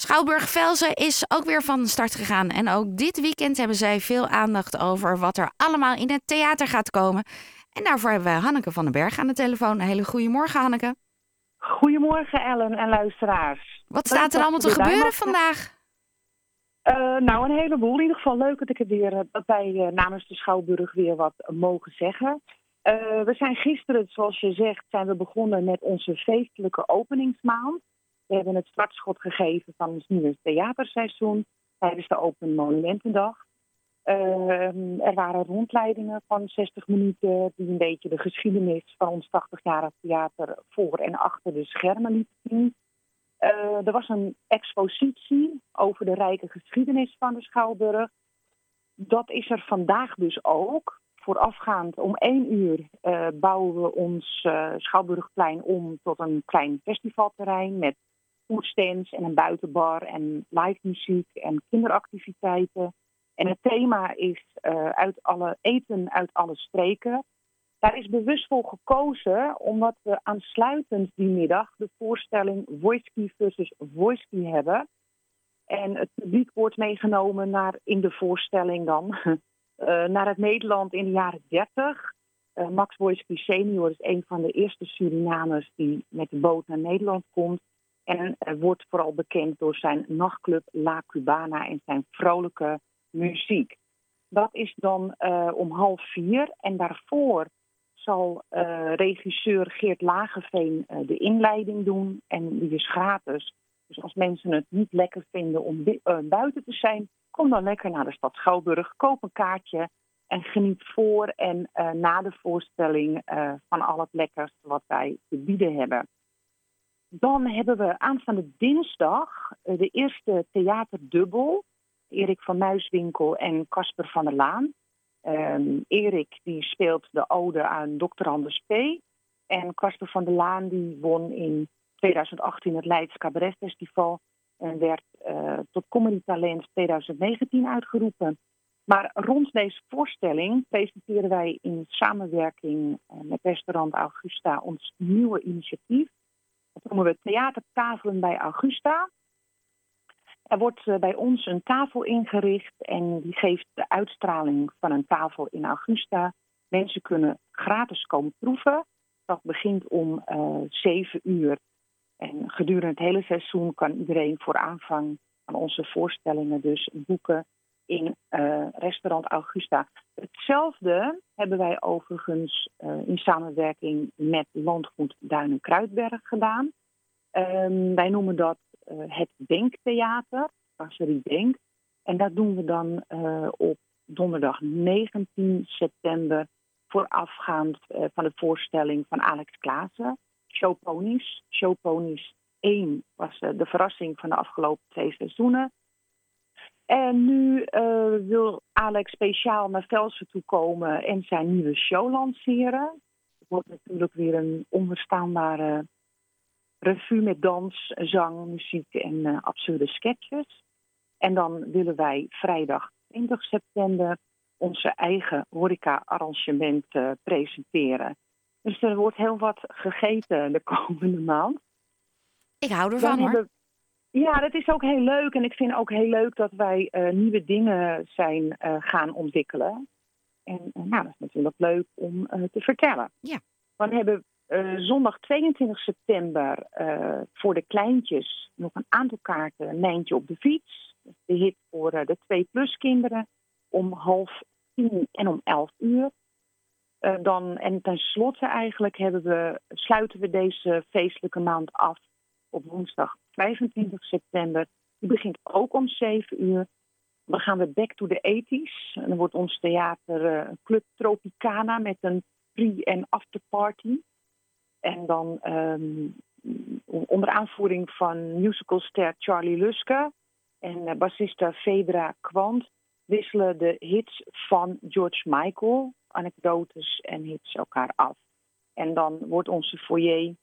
Schouwburg Velzen is ook weer van start gegaan. En ook dit weekend hebben zij veel aandacht over wat er allemaal in het theater gaat komen. En daarvoor hebben we Hanneke van den Berg aan de telefoon. Een hele goede morgen, Hanneke. Goedemorgen, Ellen en luisteraars. Wat staat er allemaal te gebeuren vandaag? Uh, nou, een heleboel. In ieder geval leuk dat ik het weer dat wij uh, namens de Schouwburg weer wat mogen zeggen. Uh, we zijn gisteren, zoals je zegt, zijn we begonnen met onze feestelijke openingsmaand. We hebben het startschot gegeven van ons nieuwe theaterseizoen tijdens de Open Monumentendag. Uh, er waren rondleidingen van 60 minuten die een beetje de geschiedenis van ons 80-jarig theater voor en achter de schermen lieten zien. Uh, er was een expositie over de rijke geschiedenis van de Schouwburg. Dat is er vandaag dus ook. Voorafgaand om één uur uh, bouwen we ons uh, Schouwburgplein om tot een klein festivalterrein met foodstands en een buitenbar en live muziek en kinderactiviteiten. En het thema is uh, uit alle eten uit alle streken. Daar is bewust voor gekozen omdat we aansluitend die middag de voorstelling Wojski versus Wojski hebben. En het publiek wordt meegenomen naar, in de voorstelling dan uh, naar het Nederland in de jaren 30. Uh, Max Wojski senior is een van de eerste Surinamers die met de boot naar Nederland komt. En uh, wordt vooral bekend door zijn nachtclub La Cubana en zijn vrolijke muziek. Dat is dan uh, om half vier. En daarvoor zal uh, regisseur Geert Lageveen de inleiding doen. En die is gratis. Dus als mensen het niet lekker vinden om buiten te zijn, kom dan lekker naar de stad Schouwburg. Koop een kaartje en geniet voor en na de voorstelling van al het lekkers wat wij te bieden hebben. Dan hebben we aanstaande dinsdag de eerste theaterdubbel. Erik van Muiswinkel en Casper van der Laan. Um, Erik die speelt de ode aan Dr. Anders P. En Casper van der Laan die won in 2018 het Leids Cabaret Festival en werd uh, tot Comedy Talent 2019 uitgeroepen. Maar rond deze voorstelling presenteren wij in samenwerking met restaurant Augusta ons nieuwe initiatief. Dat noemen we Theatertafelen bij Augusta. Er wordt bij ons een tafel ingericht en die geeft de uitstraling van een tafel in Augusta. Mensen kunnen gratis komen proeven. Dat begint om uh, 7 uur. En gedurende het hele seizoen kan iedereen voor aanvang van onze voorstellingen dus boeken in uh, restaurant Augusta. Hetzelfde hebben wij overigens uh, in samenwerking met Landgoed Duinen Kruidberg gedaan. Um, wij noemen dat uh, het Denktheater, Brasserie Denk. En dat doen we dan op donderdag 19 september voorafgaand van de voorstelling van Alex Klaassen. Showponies. Showponies 1 was de verrassing van de afgelopen twee seizoenen. En nu wil Alex speciaal naar Velsen toe komen en zijn nieuwe show lanceren. Het wordt natuurlijk weer een onverstaanbare revue met dans, zang, muziek en uh, absurde sketches. En dan willen wij vrijdag 20 september onze eigen horeca-arrangement uh, presenteren. Dus er wordt heel wat gegeten de komende maand. Ik hou ervan hoor. Ja, dat is ook heel leuk. En ik vind ook heel leuk dat wij uh, nieuwe dingen zijn gaan ontwikkelen. En nou, dat is natuurlijk leuk om te vertellen. Ja. Dan hebben uh, zondag 22 september uh, voor de kleintjes nog een aantal kaarten. Nijntje op de fiets. De hit voor uh, de 2-plus kinderen om half tien en om 11 uur. dan, en tenslotte eigenlijk hebben we, sluiten we deze feestelijke maand af op woensdag 25 september. Die begint ook om 7 uur. Dan gaan we back to the 80s. En dan wordt ons theater Club Tropicana met een pre- en afterparty. En dan um, onder aanvoering van musicalster Charlie Luske en uh, bassista Fedra Kwant wisselen de hits van George Michael, anekdotes en hits elkaar af. En dan wordt onze foyer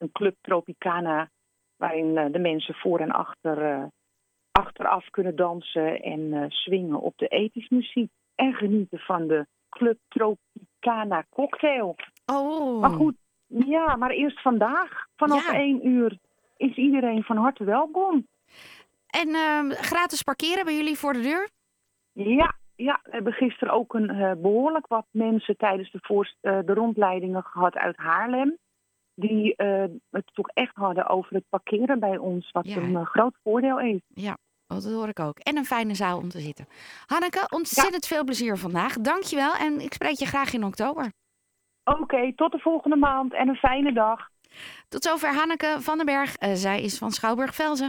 een club Tropicana waarin uh, de mensen voor en achter uh, achteraf kunnen dansen en swingen op de ethisch muziek en genieten van de Club Tropicana cocktail. Oh. Maar goed, ja, maar eerst vandaag, vanaf Ja. 1 uur, is iedereen van harte welkom. En ehm, gratis parkeren bij jullie voor de deur? Ja, ja, we hebben gisteren ook een eh, behoorlijk wat mensen tijdens de, eh, de rondleidingen gehad uit Haarlem. Die eh, het toch echt hadden over het parkeren bij ons, wat Ja, een eh, groot voordeel is. Ja, dat hoor ik ook. En een fijne zaal om te zitten. Hanneke, ontzettend veel plezier vandaag. Dankjewel en ik spreek je graag in oktober. Oké, tot de volgende maand en een fijne dag. Tot zover Hanneke van den Berg. Eh, zij is van Schouwburg-Velzen.